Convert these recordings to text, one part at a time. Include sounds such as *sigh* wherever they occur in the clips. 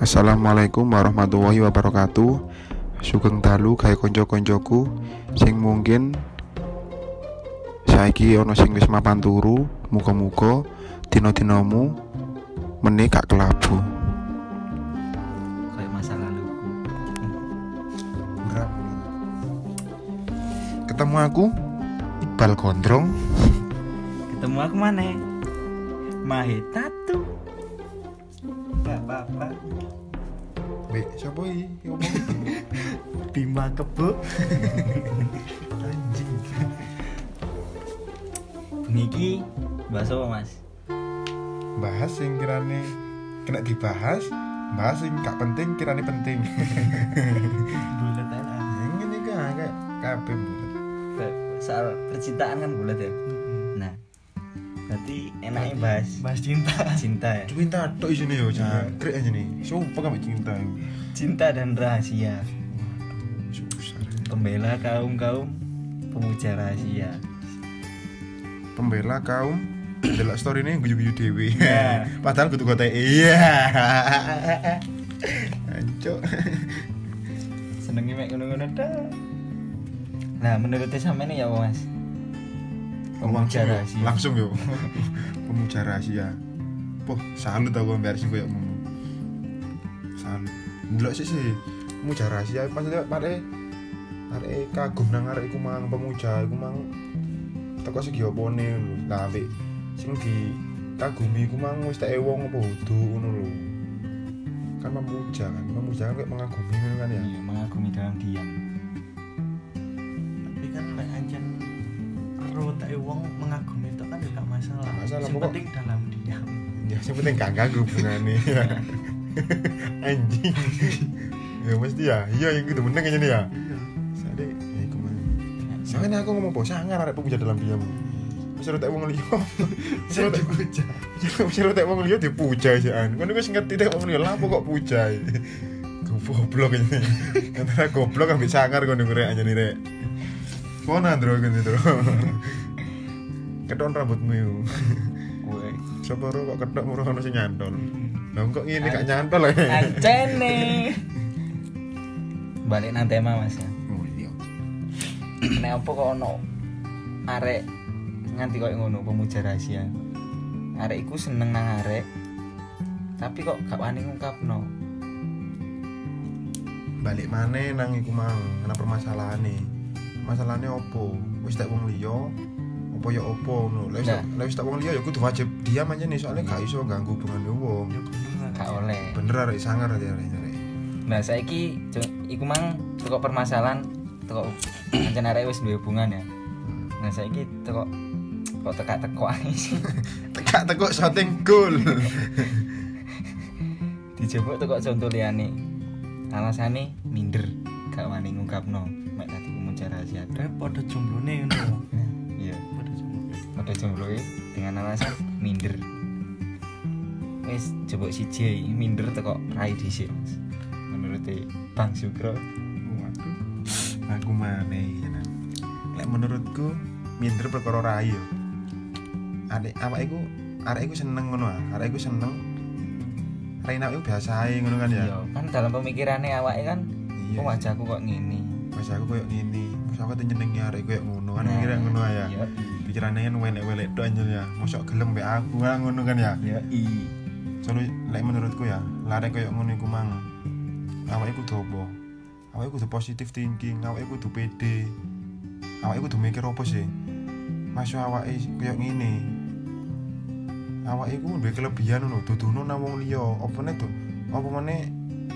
Assalamualaikum warahmatullahi wabarakatuh. Sugeng dalu gawe kanca-kancaku sing mungkin saiki ana sing wis mapan turu, muga-muga dina-dinamu meneh gak kelabu. kayak masa lalu Ketemu aku Iqbal Gondrong. ketemu aku mana mahe tatu gak apa-apa Wek, sapa iki ngomong? *laughs* bima kebo *laughs* Anjing. niki bahasa apa mas Bahas sing kirane kena dibahas, bahas sing gak penting kirane penting. *laughs* bulat aja Yang ngene iki kayak kabeh bulet. soal percintaan kan bulat ya nah berarti enaknya bahas bahas cinta cinta ya Cinta tok isine yo, jangkrik aja nih. Sumpah kamu cinta. cinta dan rahasia pembela kaum kaum pemuja rahasia Pembela kaum delok story ini guyu-guyu dewe. Iya. *laughs* Padahal kudu kote iya. *laughs* Ancuk. senengnya mek ngono-ngono dah nah menurutnya sama ini ya mas pemuja Langsung yo, rahasia Langsung yo. *laughs* Pemuja rahasia. Poh, salut aku ambil sing koyo ngono. Salut. Ndelok sih sih. Pemuja rahasia pas lihat pare pare kagum nang arek iku mang pemuja iku mang teko segi opone. Lah ambek sing di kagumi iku mang wis teke wong apa hudu ngono lho. Kan memuja kan, memuja kan kayak mengagumi kan ya. iya mengagumi dalam diam tapi kan tak wong mengagumi itu kan juga masalah Gak masalah, yang penting dalam diam Ya sing penting gak ganggu hubungane. *laughs* Anjing. ya mesti ya. Iya yang gitu kayaknya nih ya. Sade ya iku mang. Sampeyan aku ngomong bos sangar arek pemuja dalam diam. Wis ora tak wong liya. Wis ora tak dipuja *laughs* Wis ora tak wong liya dipuja sian. Ngono wis ngerti tak wong liya lapo kok puja. *laughs* Goblok ini. Antara goblok ambek sangar ngono rek aja nih rek. Kono andro gitu bro. *laughs* Keton rambutmu yo. Kue. Sapa ro kok ketok murah ono sing nyantol. Lah kok ngene gak nyantol ya. Ancene. *laughs* Balik nang tema mas ya. Oh iya. Nek apa kok ono arek nganti koyo ngono pemuja rahasia. Arek iku seneng nang arek. Tapi kok gak wani ngungkapno. Balik maneh nang iku mang, ana permasalahane. Masalahane opo? Wis tak wong liya apa ya opo ngono. Wis Nah. wis tak wong liya ya kudu wajib diam aja nih soalnya gak iso ganggu hubungan wong. Gak oleh. Bener arek sangar arek arek. arek. Nah, saiki iku mang teko permasalahan teko *clears throat* ancen arek wis duwe hubungan ya. Nah, saiki teko kok tekak-teko ae sih. *laughs* Tekak tekuk shooting goal. *laughs* Dijebuk teko contoh liyane. Alasane minder, gak wani ngungkapno. Kayak pada jomblone ngono *coughs* Iya. pada jomblo pada jombloe dengan alasan minder wis coba siji minder teko rai dhisik Mas menurut Bang Sugro Waduh. *coughs* Aku maneh ya. Lek menurutku minder perkara rai yo. Arek awake iku arek iku seneng ngono ah. Arek iku seneng Raina itu biasa ae ngono kan ya. iya kan dalam pemikirannya awake kan Iya. kok wajahku kok aku koyo ngene, pas aku tuh nyenengi arek koyo ngono kan Nah, mikirnya ngono ya. iya Pikirannya kan welek-welek tok anjir ya. Mosok gelem mbek aku kan ngono kan ya. iya i Soalnya lek menurutku ya, lare koyo ngono iku mang. Awake kudu apa? Awake kudu positive thinking, awake kudu pede. Awake kudu mikir apa sih? Masuk awake koyo ngene. Awake iku duwe kelebihan ngono, duduno nang wong liya. Apa meneh tuh? Apa meneh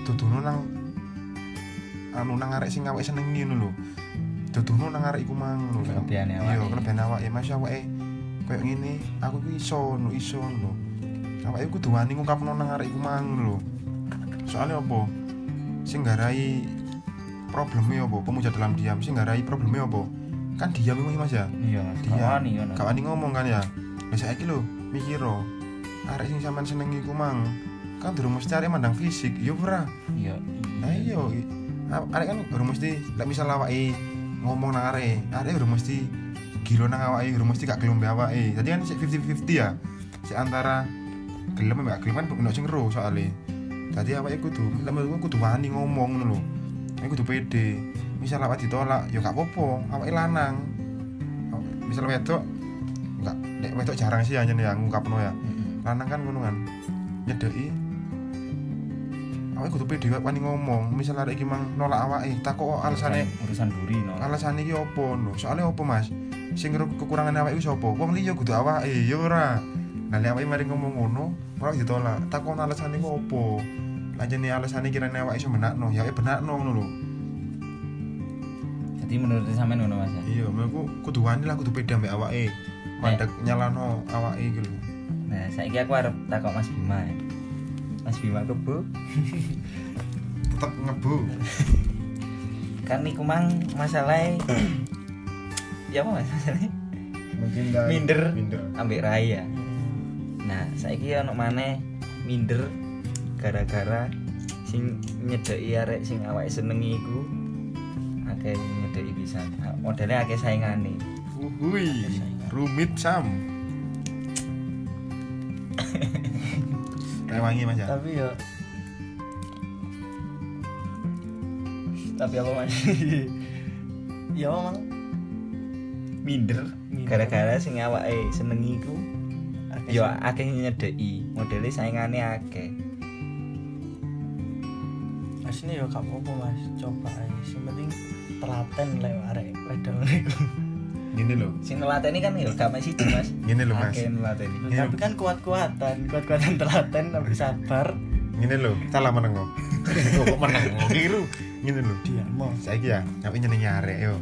duduno nang anu nang arek sing awake senengi ngono lho. Duduno nang arek iku mang ngono. Kelebihane Iya, awake. kelebihan awake. Masuk awake koyo ngene, aku iku iso, ngono iso ngono. Awake kudu wani ngungkapno nang arek iku mang lho. Soalnya apa? Sing garai problemnya apa? Pemuja dalam diam sing garai problemnya apa? Kan diam iku Mas ya. iya Dia. kawani ngono Gak wani ngomong kan ya. Lah saiki lho mikiro. Arek sing sampean senengi iku mang kan durung mesti arek mandang fisik, yo ora. iya Lah iya, a- arek kan durung mesti lek misal awake ngomong nang arek, arek durung mesti gila nang awake, durung mesti gak gelem awake. Jadi kan sik 50-50 ya. Si antara gelem mbek gak gelem kan ono sing ero soalnya. Dadi awake kudu menurutku kudu wani ngomong ngono lho. Awake kudu pede. Misal awak ditolak ya gak apa-apa, awake lanang. Misal wedok enggak nek wedok jarang sih hanya yang ngungkapno ya. Lanang kan ngono kan. Nyedeki awake kudu pede wani ngomong. Misal arek iki mang nolak awake, takok alasane urusan buri no. Alasan iki opo no? Soalnya opo mas? Sing kekurangan awake iku sapa wong liya kudu awake ya ora? Nah lek awake mari ngomong ngono ora ditolak. Takon alasan iku opo? Lanjene alasan iki rene awake iso benakno? Ya benakno ngono lho. Jadi menurut sampean ngono mas ya? Iya menurutku kudu wani lah kudu pede ambek awake. Mandek nyalano awake iki lho. Nah saiki aku arep takok Mas Bima ya Mas Bima kebo. Tetep ngebu. Kan niku mang masalahnya ya apa mas masalahnya Minder. minder. Ambek raya nah saiki ono maneh minder gara-gara sing nyedeki arek sing awake senengi iku. Akeh nyedeki pisan. Modelnya akeh saingane. Uhui, rumit sam Mas ya? Tapi ya. Tapi apa mas? *laughs* Ya emang minder. Minder. gara-gara sing awake senengi iku akeh yo sing- akeh nyedeki modelnya saingane akeh. Aslinya ya gak apa-apa mas. Coba aja yang penting telaten lewat arek wedok niku Gini loh sing nelateni kan yo gak masih mas. Gini loh mas. Iya. tapi kan kuat-kuatan kuat-kuatan telaten tapi sabar. Gini loh Salah meneng kok *laughs* Kok meneng? Kok Kiru Gini loh dia mau Saiki ya Awake nyenengi arek yo.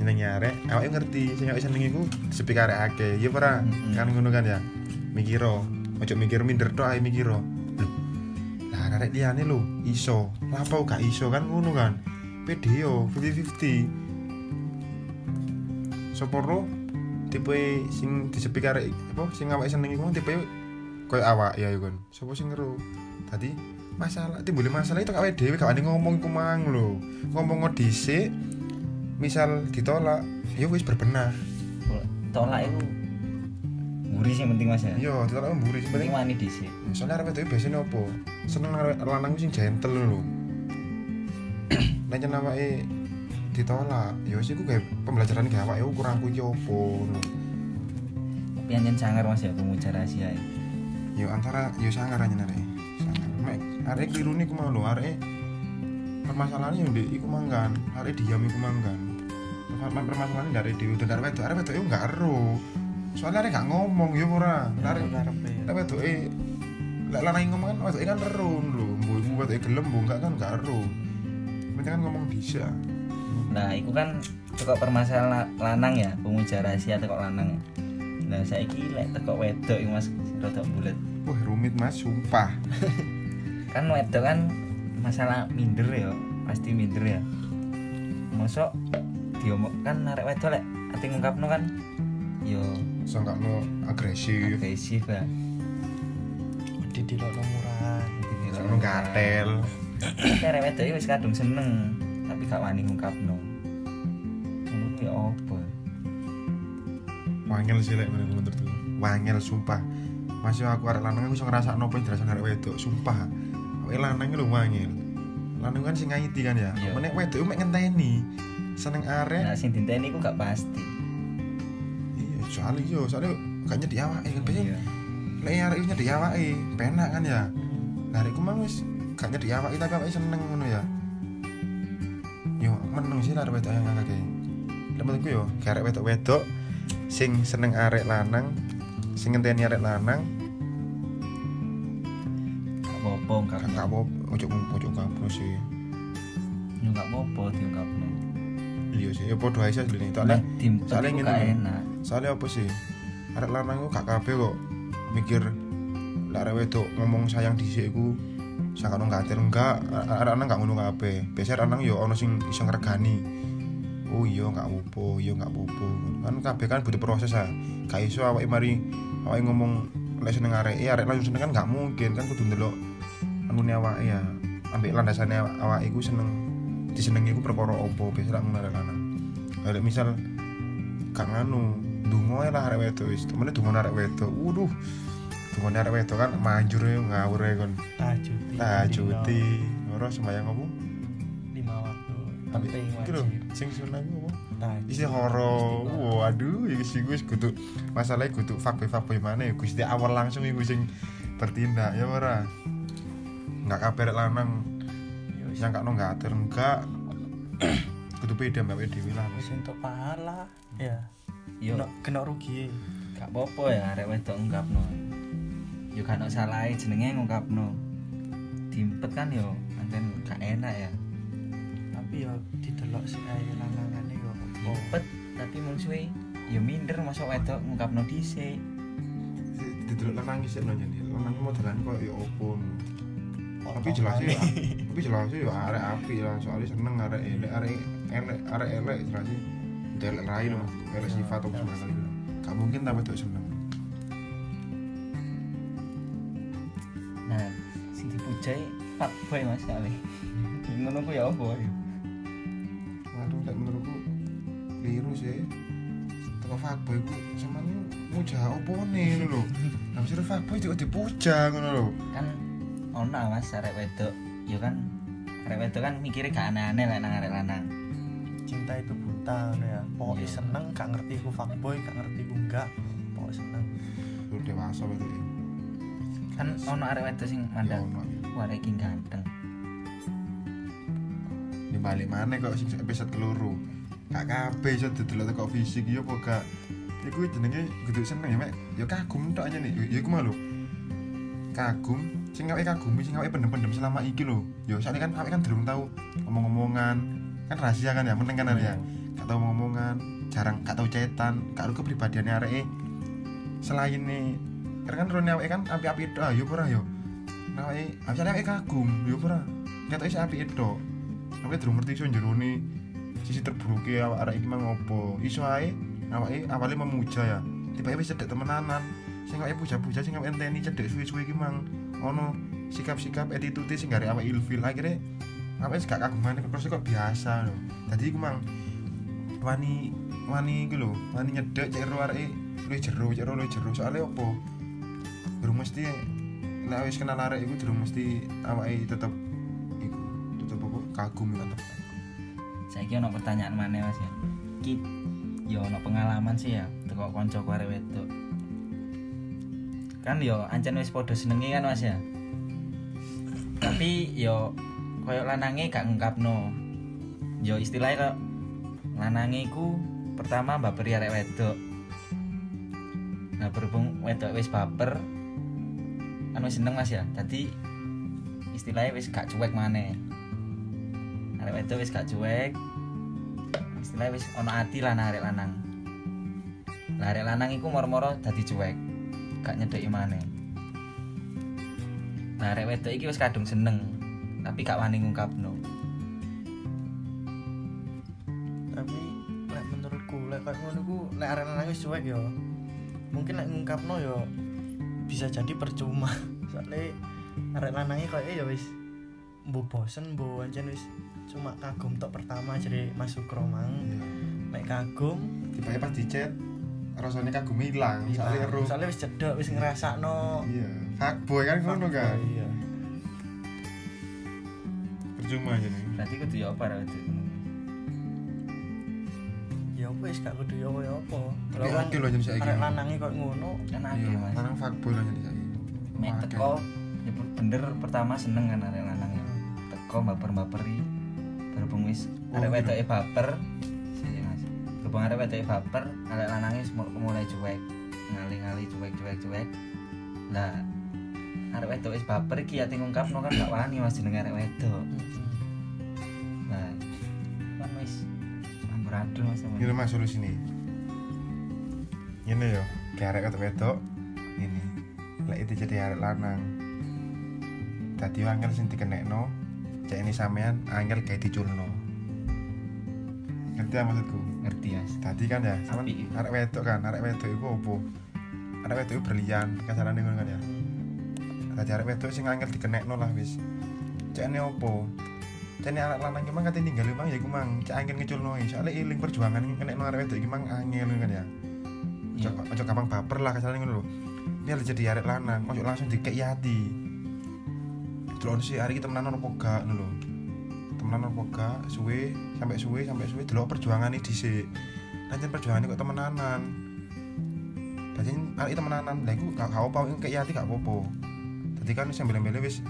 Nyenengi arek. Awake ngerti Sing awake senengi ku Sepi arek akeh. Iya ora? Mm-mm. Kan ngono kan ya? Mikiro. Ojo mikir minder tok ae mikiro. Lah arek liyane lho Iso. Lapau gak iso? Kan ngono kan? Pede yo 50-50 Soporo tipe sing disepi karek apa sing awake seneng iku tipe koyo awak ya iku kan. Sopo sing ngeru. Tadi masalah timbul masalah itu awake dhewe gak ngomong iku mang lho. Ngomong dhisik misal ditolak ya wis berbenah. tolak itu nguri sih penting mas ya Iya, ditolak mburi sing penting wani dhisik Soalnya arep itu biasanya opo? Seneng lanang sing gentle lho. *clears throat* Nek awake ditolak, ya wis iku kayak pembelajaran ge awake kurangku iki opo? Ngono. tapi anjen sangar mas ya pemuja rahasia ya. yo antara yo sangar aja arek. Sangar. Mek arek kliru niku mau lho arek permasalahannya yo ndek iku mangkan arek diam iku mangkan Perma- permasalahan dari dewi dan arek wedok. Arek wedok yo gak ero. Soalnya arek gak ngomong yo ora. Arek karepe arek wedok e lek lanang ngomong kan wedok kan ero lho. Iku wedok gelem mbo enggak kan gak ero. Penting kan ngomong bisa nah itu kan tekok permasalahan la- lanang ya pemuja rahasia tekok lanang. Ya nah saiki lek tekok wedok iku mas rada bulet. Wah rumit mas sumpah. *laughs* Kan wedok kan masalah minder ya pasti minder ya. Mosok diomong kan arek wedok lek ati ngungkapno kan yo so gak no agresif. agresif ya. Di di lo murahan so no gatel arek wedok wis kadung seneng gak wani ngungkapno. Ngono ya apa? Wangel sih lek menurut menurutku wangel sumpah. Masih aku arek lanang aku iso ngerasa nopo yang dirasa arek wedok sumpah. Awake lanang lho wangel. Lanang kan sing ngaiti kan ya? Iya. menek wedok mek ngenteni. Seneng arek. Nah sing dinteni ku gak pasti. Iya soalnya yo soalnya gak nyedi awake kan biasanya Iya. lek arek nyedi awake penak kan ya? Arek ku mang wis gak nyedi awake tapi awake seneng ngono ya meneng sih arek wedok yang ngakake lek menurutku yo gak arek wedok-wedok sing seneng arek lanang sing ngenteni arek lanang gak apa-apa gak gak apa ojo ojo kabro sih. Yo gak apa-apa diungkapno iya sih ya podo aja sih soalnya dimpet soalnya ngene soalnya apa sih? Arek lanang ku gak kabeh kok mikir lek arek wedok ngomong sayang dhisik iku sakano ngatir enggak. A- arek lanang gak ngono kabeh. Biasa lanang yo ono sing iso ngregani. Oh iya gak apa iya gak apa kan kabeh kan butuh proses ah. Gak iso awake mari awake ngomong lek seneng arek. Eh arek langsung seneng kan gak mungkin kan kudu ndelok anune awake ya. Ambek landasane awake iku seneng disenengi iku perkara apa biasa lek ngono lanang. Lek misal gak nganu dungo ae lah arek wedok wis. Temene dungo arek wedok. Waduh dungone arek wedok kan? Manjur ngawur ae kon tajuti. Tajuti. Ora sembayang opo lima waktu. Tapi iki lho sing sunah iku opo isi horo waduh iki sing wis kudu masalahnya kudu mana ya Gusti awal langsung iku sing bertindak ya ora? Nggak kabeh rek lanang. Ya yang kakno nggak atur enggak *coughs* kudu pede mbak dewi lah. Wis entuk pahala. Ya. Yo. Kena, kena rugi. Gak apa-apa ya arek wedok ngungkapno yo gak ono salahe jenenge ngungkapno. Dimpet kan yo anten gak enak ya. Tapi ya didelok sih ae lanangane yo. Dimpet tapi musuhe yo minder masa wedok ngungkapno dhisik. Didelok lanang isih no jadi lanang modelan kok ya opo. Tapi jelas ya tapi jelas ya arek api lah. Soalnya seneng arek elek arek elek arek elek jelas sih elek lain mas elek sifat apa semua kali gak mungkin tapi tuh seneng dipujai pak boy mas kali *laughs* ngono ku ya apa ya waduh lek menurutku keliru sih. Teko fuckboy ku sama ini muja opo nih lho. Nah mesti fuckboy juga dipuja ngono lho. Kan ono mas arek wedok. Yo kan arek wedok kan mikirnya gak aneh-aneh lah nang arek lanang. Cinta itu buta ya. Pokoknya Iya. seneng gak ngerti ku fuckboy gak ngerti ku enggak. Pokoknya seneng. Lu dewasa itu ya kan ono arek wedok sing ya mandang arek iki ganteng. Di balik mana kok episode keluru gak kabeh iso didelok teko fisik yo apa gak? Iku jenenge kudu seneng ya mek. Yo kagum tok aja nih. Yo iku mah lho kagum. Sing awake kagumi sing awake pendem-pendem selama iki lho. Yo soalnya kan awake kan durung tahu omong-omongan. Kan rahasia kan ya meneng kan ya. Gak tau omong-omongan jarang gak tau cetan gak tau kepribadiannya areke. Selain nih kan rone awake kan api-api tok. Ah, yo ora yo nah awake awake awake kagum yo ora gak tau isi api tok Aku durung ngerti iso jerone sisi terburuknya awak arek iki mang ngopo. Iso ae awake awalnya memuja ya. Tiba-tiba wis cedek temenanan. Sing awake puja-puja sing awake enteni cedek suwe-suwe iki mang ono sikap-sikap attitude sing gare awake ilfil akhirnya awake gak kaguman terus kok biasa lho. Dadi iku mang wani wani iku lho, wani nyedek cek ro areke luwih jero, cek ro luwih. Soale opo? Durung mesti nek wis kenal arek iku durung mesti awake tetep iku tetep apa kagum ya tetep. saiki ono pertanyaan mana mas ya. Ki yo ono pengalaman sih ya teko konco arek wedok. Kan yo ancen wis podo senengi kan mas ya. Tapi yo koyo lanange gak ngungkapno. Yo istilahnya kok lanange iku pertama baperi arek wedok. Nah berhubung wedok wis baper kan wis seneng mas ya. Tadi istilahnya wis gak cuek maneh. Arek wedok wis gak cuek. Istilahnya wis ono ati lah arek lanang. Lah arek lanang iku moro-moro dadi cuek. Gak nyedeki maneh. Nah arek wedok iki wis kadung seneng tapi gak wani ngungkapno tapi lek menurutku lek kayak ngono ku lek arek lanang wis cuek yo. Mungkin lek ngungkapno yo bisa jadi percuma. *laughs* Soalnya arek lanangnya kayak ya wis mbu bosen mbu ancen wis cuma kagum tok pertama jadi masuk romang Iya. lek kagum tiba-tiba pas dicet rasanya kagum hilang soalnya ero soalnya wis cedok wis ngerasakno iya fuckboy kan ngono kan? iya. Percuma aja nih berarti kudu ya apa apa wis gak kudu yo yo apa. Tapi akeh loh jadi saiki. arek lanangnya kok ngono kan iya akeh mas. lanang fuckboy loh jadi saiki. Mek teko ya bener pertama seneng kan arek lanang ya teko baper-baperi berhubung wis Oh, arek iya. wedoke baper. Mas. Berhubung arek wedoke baper arek mul- mulai cuek. Ngali-ngali cuek-cuek cuek lah arek wedok wis baper iki ati ngungkapno kan gak wani mas jeneng arek wedok amburadul mas ini mas solusi nih ini yo kayak kata wedok. Ini. Lek itu jadi arek lanang. Tadi angel sing dikenekno. Cek ini sampean angel kayak diculno ngerti ya maksudku? Ngerti mas. Tadi kan ya sama arek wedok kan arek wedok itu opo? Arek wedok itu berlian kasarane ngono kan ya. Tadi arek wedok sing angel dikenekno lah wis. Cek ini opo cek ini arek lanang emang katanya tinggal emang ya iku mang. Cek angel ngeculno soalnya iling perjuangan kenekno arek wedok iki mang angel ngono kan ya. Iya. ojo ojo gampang baper lah kasarane ngono lho. Biar jadi arek lanang ojo langsung dikei hati delok sih hari kita temenan apa gak ngono lho. Temenan apa gak suwe sampai suwe sampai suwe delok perjuangan ini dhisik. Nanti perjuangan kok temenanan. Jadi hari temenanan lah iku gak gak apa kei hati gak apa-apa. Jadi kan wis bela-bela wis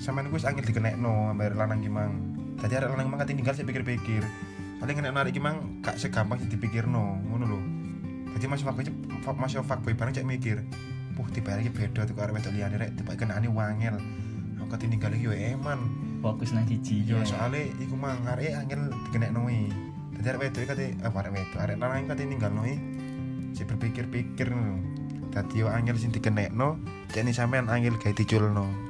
sampean wis angel dikenekno ambar lanang gimang jadi arek lanang gimang kate ninggal saya pikir-pikir. Paling kena narik gimang gak segampang sih dipikirno ngono lho. Jadi masih fuckboy masih fuckboy bareng cek mikir puh tiba lagi beda tuh arek wedok liyane rek tiba kenane wangel. Aku kate ninggal iki yo eman. Fokus nang siji yo. ya. soalnya iku mang arek angel dikenekno i dadi arek wedok kate apa arek wedok arek lanang kate ninggalno i si berpikir-pikir ngono dadi yo angel sing dikenekno cek ni sampean angel gawe diculno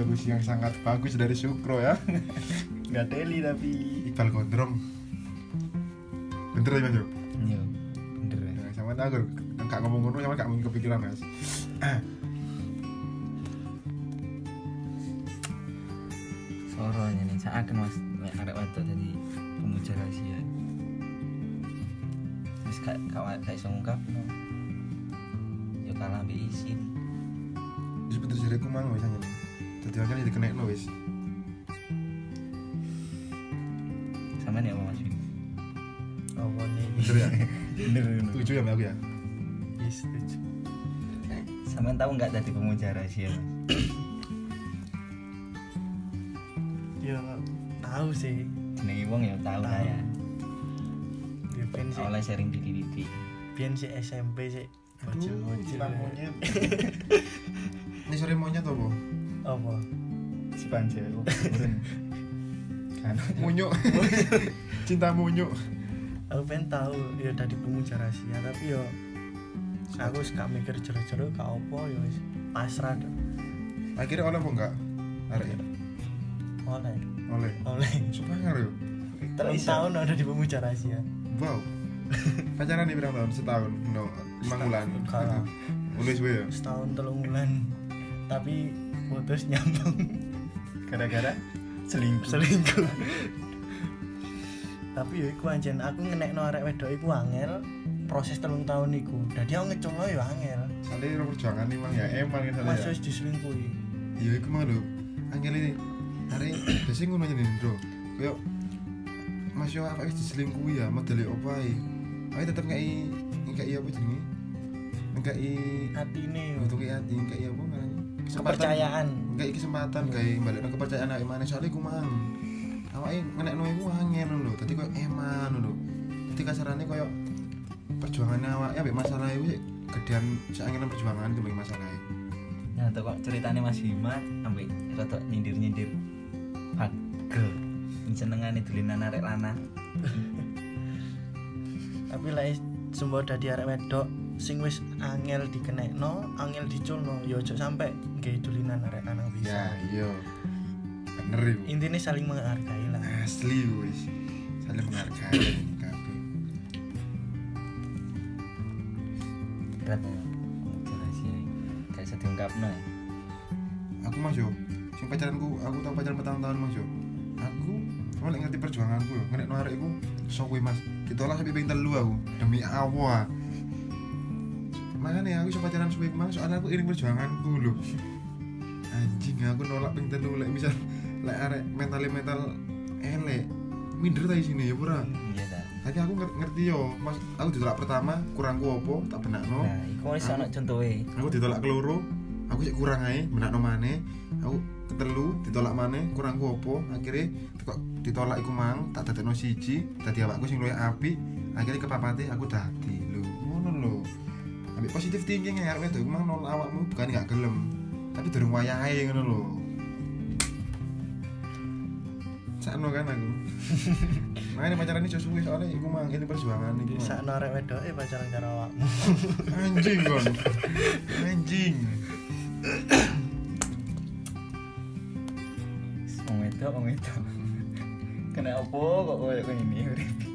solusi yang sangat bagus dari Sukro ya *laughs* nggak teli tapi Iqbal Gondrong bener ya Mas? Iya, bener ya. Ya, sama aku gak ngomong ngono sama gak mungkin kepikiran mas *clears throat* Soro nih seakan mas nek arek wedok dadi pemuja rahasia. Gak gak wa- gak iso ngungkapno. Yo kalah ambek isin. wis bener jare aku wis anjen dadi angel dikenekno wis. Sampeyan ya apa Mas Win? apa nih bener ya? Bener bener. setuju ya aku ya? Yes, setuju. Sampeyan tahu nggak tadi pemuja rahasia? Ya tahu sih. Jenenge wong ya tahu lah ya. ya ben sih. Oleh sharing diri-diri. ben sih SMP sih. Bocil bocil cinta monyet? Ini sore monyet apa apa Si burun. Kan. munyuk cinta munyuk aku pengen tahu ya dari pemuja rahasia tapi yo aku gak mikir jero-jero gak apa ya wis pasrah dah. akhirnya oleh apa enggak arek ya oleh oleh oleh sepangar yo telung tahun ada di pemuja rahasia wow pacaran nih berapa tahun setahun no lima bulan mulai suwe ya setahun telung bulan tapi putus nyambung. Gara-gara selingkuh. selingkuh. *laughs* Tapi ya iku anjen aku ngenekno arek wedok iku angel proses telung tahun iku. Dadi aku ngecoba ya angel. Soalnya perjuangan nih mang. Ya emang ya. wis diselingkuhi. Iya iku mah lho. Angel ini hari *clears throat* biasanya ngono aja nih bro kayak mas yo apa diselingkuhi ya modele opo ae? Ae tetep ngai ngai apa jenenge? Ngai atine untuk ngai hati ngai apa kepercayaan. Ngai kesempatan kayak balik kepercayaan awake mana soalnya iku mang. Awake ngenekno iku angel lho. Dadi koyo eman lho. Dadi kasarane koyo perjuangannya awake ambek masalah iku sih gedean seangelan perjuangan itu masalah Ya tuh kok ceritanya Mas Bima ambek rada nyindir-nyindir. Pagel. Yang senengane dulinan arek lanang. *laughs* Tapi lek sumber dadi arek wedok sing wis angel dikenekno angel diculno ya ojo sampe nggih dulinan arek lanang ya bisa. Iya. Bener iku intinya saling menghargai lah. Asli wis. Saling menghargai *clears throat* kabeh. Berat ya. Rahasia ini Gak bisa diungkapno ya. Aku mas yo. Sing pacaranku aku tau pacaran petang tahun mas yo. Aku cuma ngerti perjuanganku yo. Ngerti arek iku sok kowe mas ditolak sampai ping telu aku. Demi Allah. Makanya aku iso pacaran suwe mas soalnya aku iring perjuanganku lho anjing aku nolak ping telu lek misal *laughs* lek arek mental mental elek minder ta sini ya pura Iya ta. Tapi aku nger- ngerti yo mas aku ditolak pertama kurangku opo tak benakno. Nah iku wis ana contohe. aku ditolak keloro aku sih kurang aja benakno maneh. Aku ketelu ditolak maneh kurangku opo akhirnya ditolak iku mang tak dadekno siji dadi awakku sing luwih apik. Akhirnya kepapate aku dadi. Lho ngono lho. Ambek positif thinking ya arep itu mang nolak awakmu bukan gak gelem tapi durung wayahe ngono lho. Sakno kan aku. *laughs* Makanya pacaran ini suwe soalnya iku mang ini perjuangan iku. Sakno arek wedok eh pacaran karo awakmu. Anjing kon anjing. Wong wedok wong wedok. Kena apa kok koyo ngene urip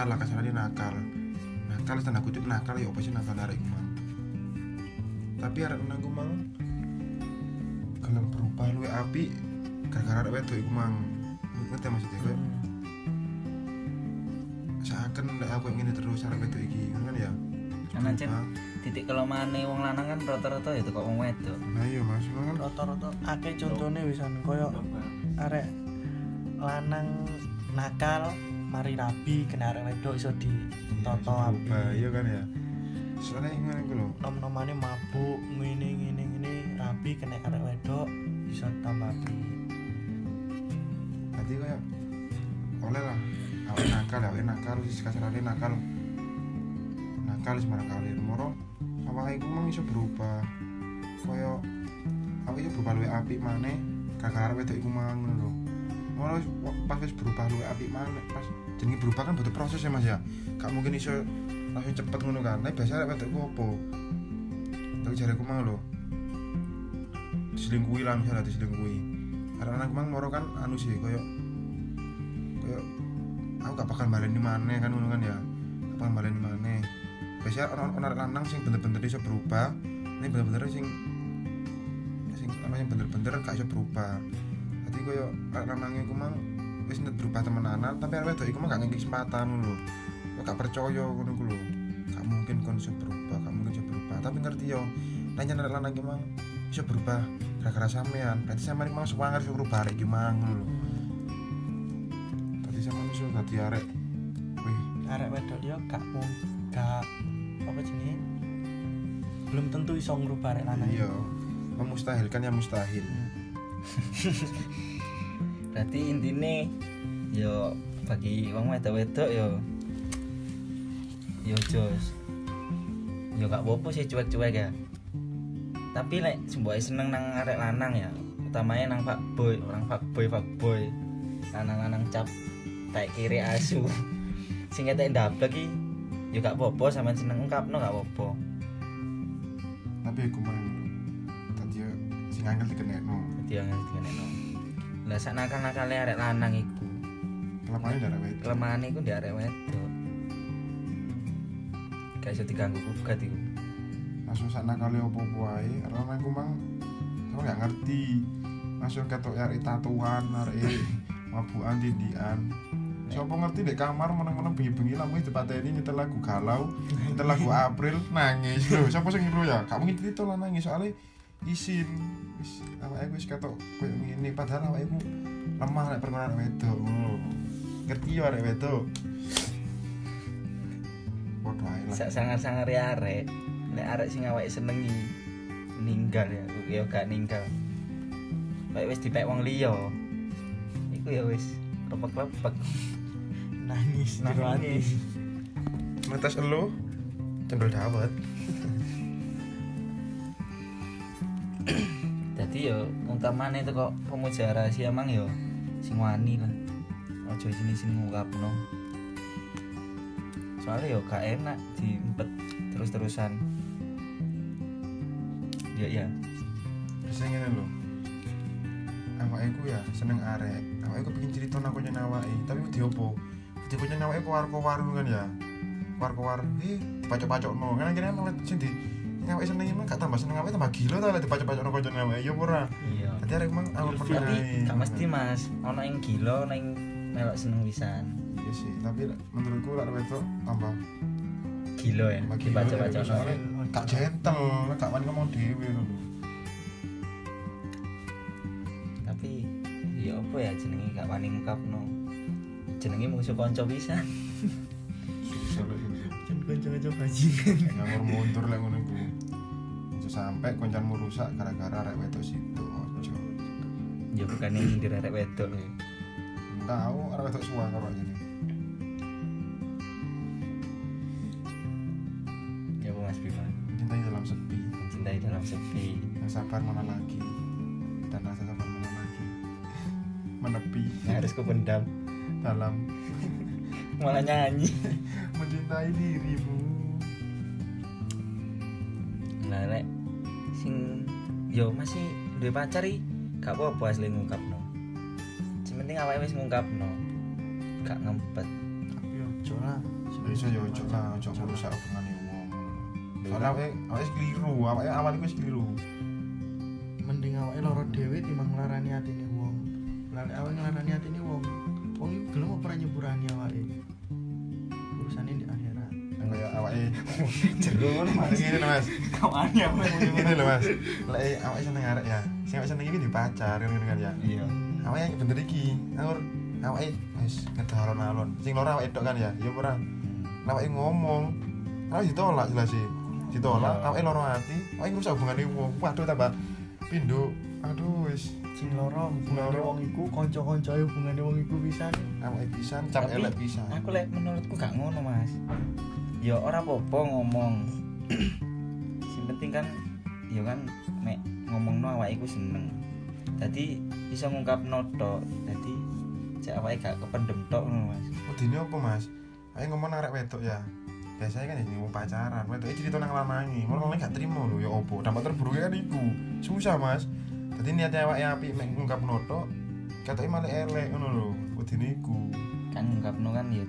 nakal lah kasarnya nakal. Nakal tanda kutip nakal ya apa sih nakal arek gue mang? Tapi arek lanang gue mang gelem berubah luwe api gara-gara arek wedok iku mang. Ngerti ya maksudnya kayak seakan lek aku yang ini terus arek wedok iki kan ya? Karena Berubah. titik kelemahane wong lanang kan rata-rata ya kok wong wedok. nah iya mas kan rata-rata. Akeh contone wisan koyo arek lanang nakal mari rabi kena arek wedok iso ditoto api. berubah iya kan ya? Soalnya ngono iku lho. Nom-nomane mabuk ngene ngene ngene. Rabi kena arek wedok bisa tambah api. Berarti kayak oleh lah. Awake nakal awake nakal wis kasarane nakal. Nakal wis marang kali moro awake iku mung iso berubah. Kaya awake iso berubah luwih apik maneh. Gara-gara wedok iku mang ngono lho wis- pas wis berubah luwih apik maneh. Pas jenenge berubah kan butuh proses ya Mas ya. Gak mungkin iso langsung cepet ngono kan. Tapi biasa wedok iku opo tapi jariku mang lho. Diselingkuhi lah misalnya diselingkuhi. Karena anak mang moro kan anu sih koyo koyo aku gak bakal baleni mana kan ngono kan ya. Gak bakal baleni mana biasanya orang orang lanang sing bener-bener iso berubah. Ini bener-bener sing sing apa yang bener-bener gak iso berubah jadi koyo arek lanang iku mang wis net berubah temenanan tapi arek wedok iku mang gak ngeki kesempatan lho. Kok gak percaya ngono ku lho. Gak mungkin kon iso berubah gak mungkin iso berubah. Tapi ngerti yo nanya arek lanang iku mang iso berubah gara-gara sampean. Berarti sampean mang semangat iso berubah arek iki mang lho. Berarti sampean iso dadi arek wih. Arek wedok dia gak mau gak apa jenenge? Belum tentu iso ngrubah arek lanang. Iya. Memustahilkan yang mustahil *laughs* Berarti intine yo bagi wong wedok-wedok yo yo jos. Yo gak apa-apa sih cuek-cuek ya. Tapi lek semboe seneng nang arek lanang ya, utamanya nang fuckboy, orang fuckboy fuckboy. Lanang-lanang cap tak kiri asu. *laughs* Sing ketek ndablek iki yo gak apa-apa sampean seneng ungkapno gak apa-apa. tapi aku mang tadi sing angel dikenekno Dadi yang dikenekno. Lah sak nakal-nakale arek lanang iku. kelemahannya dari wedok kelemahan iku di arek wedok gak iso diganggu gugat iku langsung sana kali opo-opo ae karena aku mang aku gak ngerti langsung ketok arek tatuan arek *laughs* mabukan tindian Siapa ngerti dek kamar meneng-meneng bengi-bengi lampu dipateni nyetel lagu galau, nyetel lagu April nangis lho. Siapa sing ngiru ya? Kamu ngerti itu lah nangis soalnya isin. Wis awake wis ketok koyo ngene padahal awake ku lemah nek perkara wedok ngono. Ngerti yo arek wedok. Podo ae lah. sak sangar-sangar arek nek arek sing awake senengi ninggal ya yo gak ninggal kayak wis dipek wong liya iku ya wis lepek-lepek nangis nangis Netes elu cendol dawet. Utamane itu kok pemuja rahasia mang yo sing wani lah ojo sini sini ngungkapno soalnya yo gak enak diempet terus-terusan ya ya Biasanya ngene lho. Awake ku ya seneng arek. Awake ku pengen cerita nang konyane awake, tapi wedi opo? Wedi konyane awake kowar-kowar ngono kan ya. Kowar-kowar, eh dipacok-pacokno. Kan akhirnya emang sing di sing awake seneng emang gak tambah seneng awake tambah gila ta lek dipacok-pacokno konyane awake. Ya ora. iya Dadi arek emang awak Ilfil. pernah. tapi gak mesti mas ono yang gila ono yang melok seneng pisan Iya sih, tapi menurutku lek wedok tambah gila ya tambah gila. ya, soalnya gak gentle, gak wani ngomong dhewe ngono lho. tapi ya apa ya jenenge gak wani ngungkapno jenenge musuh kanca pisan Susah lek ngono. kan kanca-kanca bajingan ngawur mundur lek ngono sampai koncanmu rusak gara-gara arek wedok situ. Ojo. ya bukan yang nyindir arek wedok lho. Tahu arek wedok suwa karo ini. ya apa mas Bima Mencintai dalam sepi, cintai dalam sepi yang sabar mana lagi dan rasa sabar mana lagi. Menepi yang harus kupendam dalam malah nyanyi mencintai dirimu. Yo masih duwe pacar iki gak apa-apa asli ngungkapno. Sing penting awake wis ngungkapno. Gak ngempet. tapi ojo lah Bisa ya ojo lah, ojo merusak hubungane wong. Soalnya awake awake keliru, awake awal iku wis keliru. mending awake loro dhewe timbang nglarani atine wong lare awake nglarani atine wong wong iku gelem apa ora nyepurani awake Kayak awake *laughs* jero ngono Mas. Ngene lho, *laughs* Mas. Kawannya apa Ngene lho Mas. Lek awake seneng arek ya. Sing awake seneng iki di pacar ngono kan ya. Iya. Awake bener iki. Ngawur awake wis ngedoron alon. Sing loro awake tok kan ya. Ya ora. Awake ngomong. Awake ditolak jelas sih. Ditolak, Iya. awake loro ati. Awake ngrusak hubungane wong. Waduh tambah pindho. Aduh wis. sing loro hubungane wong iku kanca-kancae hubungane wong iku pisan Awake pisan, cap elek pisan. Aku lek menurutku gak ngono, Mas. Ya ora apa-apa ngomong. Sing penting kan ya kan mek ngomongno awake iku seneng. Dadi iso ngungkapno tok. Dadi cek awake gak kependem tok ngono, Mas. Udine apa, Mas? Ayo ngomong arek wedok ya. Biasanya kan ini mau pacaran, wedoknya cerita nang lanangi, malah lanang gak terima lho, ya opo. Dampak terburuknya kan iku. Susah, Mas. Dadi niatnya awake apik mek ngungkap noto, katoke malah elek ngono lho. Udine iku. Kan ngungkapno kan ya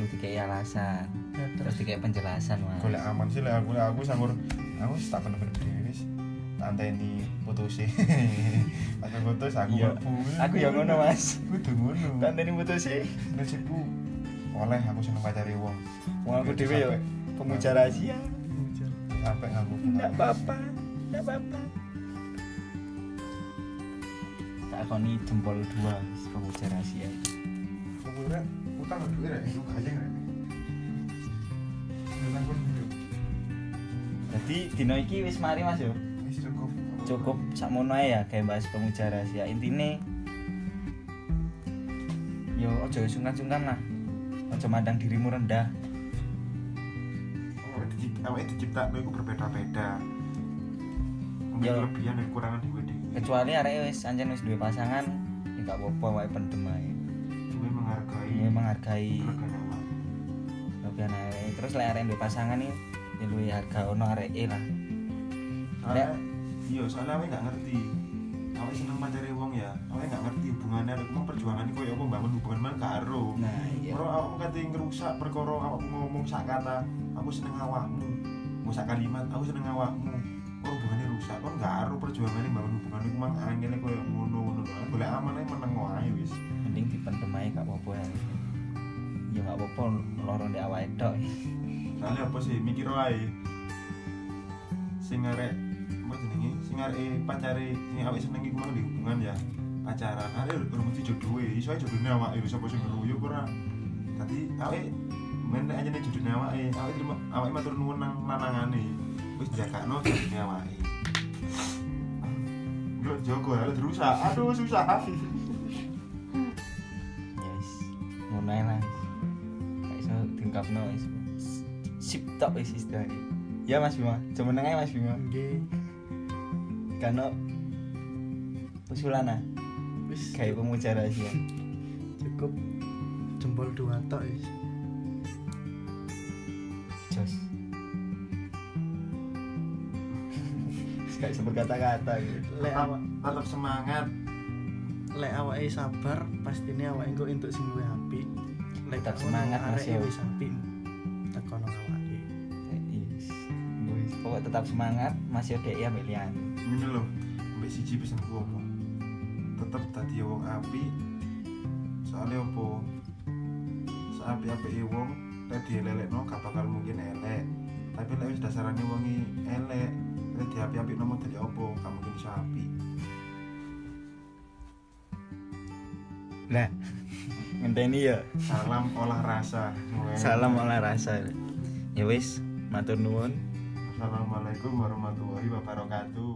perlu dikai alasan. ya Terus terus dikai penjelasan, Mas. Golek aman sih lek aku lek aku sanggur aku tak bener-bener dhewe wis. Tak anteni putus *laughs* Pas putus aku mlebu. Aku ya ngono, Mas. Kudu ngono. Tanteni putus sih. Prinsipku oleh aku seneng pacari wong. Wong aku dhewe ya pemuja rahasia. Sampai ngaku. Enggak apa-apa. Enggak apa-apa. Tak koni jempol dua pemuja rahasia. Kemudian utang duit rek, itu pun dulu. Jadi dino iki wis mari Mas yo. Wis cukup. Cukup sakmono ya kayak bahas pemuja rahasia. Intine yo ojo sungkan-sungkan lah. Ojo mandang dirimu rendah. Oh, dicipt- awake diciptakno iku berbeda-beda. Mungkin Ya. kelebihan dan kekurangan dhewe. Kecuali arek wis anjen wis duwe pasangan, ya gak apa-apa wae pendem ae. Menghargai. Dhewe menghargai kelebihan arek. Terus lek arek pasangan nih ya luwih harga ono arek lah. Soalnya, iya, soalnya awake nggak ngerti. Awake seneng pacari wong ya. Awake nggak ngerti hubungannya, awake mau perjuangan koyo apa bangun hubungan man karo. Nah, iya. Ora awakmu kate ngerusak perkara awakmu ngomong sak kata, aku seneng awakmu. Mau sak kalimat, aku seneng awakmu. Oh, hubungannya rusak. Kon gak aro perjuangannya bangun hubungan iku mang angel koyo ngono-ngono. Golek aman ae meneng wae wis. mending dipendem ae gak apa-apa ya. Ya gak apa-apa loro ndek awake tok. Soalnya apa sih mikir wae. Sing arek apa jenenge? Sing arek pacare sing awake seneng iku di hubungan ya. Pacaran, arek urung mesti jodohe. Iso ae jodone awake lho sapa sing ngeruyu ora. Dadi awake men aja nih jodone awake, awake terima awake matur nuwun nang lanangane. Wis jagakno jodone awake. Yo jogo ya dirusak. Aduh susah. Wis. Ngono ae lah. Gak iso diungkapno wis. Sip tok wis istilahnya. Ya Mas Bima, cuman ae Mas Bima. nggih Kano usulan ah, wis kayak pemuja rahasia. cukup jempol dua tok wis Jos. Gak bisa berkata-kata gitu. lek Tetap, awak tetap semangat. lek awake sabar pastine awake engko entuk sing luwih apik lek Tetap gak ngono, semangat, Mas, yo. wis apik tekono awake Yes. Wis, Pokok tetap semangat, masih ada ya Melian. ini loh mbak siji pesanku apa tetep tadi wong api soalnya apa seapi api wong tadi lelek no gak bakal mungkin elek tapi lek wis dasarane wongi elek lek di api api nomor dari apa gak mungkin bisa api Lah, ngenteni ya. salam olah rasa Salam olah rasa. Ya wis, matur nuwun. assalamualaikum warahmatullahi wabarakatuh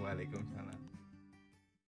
Waalaikumsalam.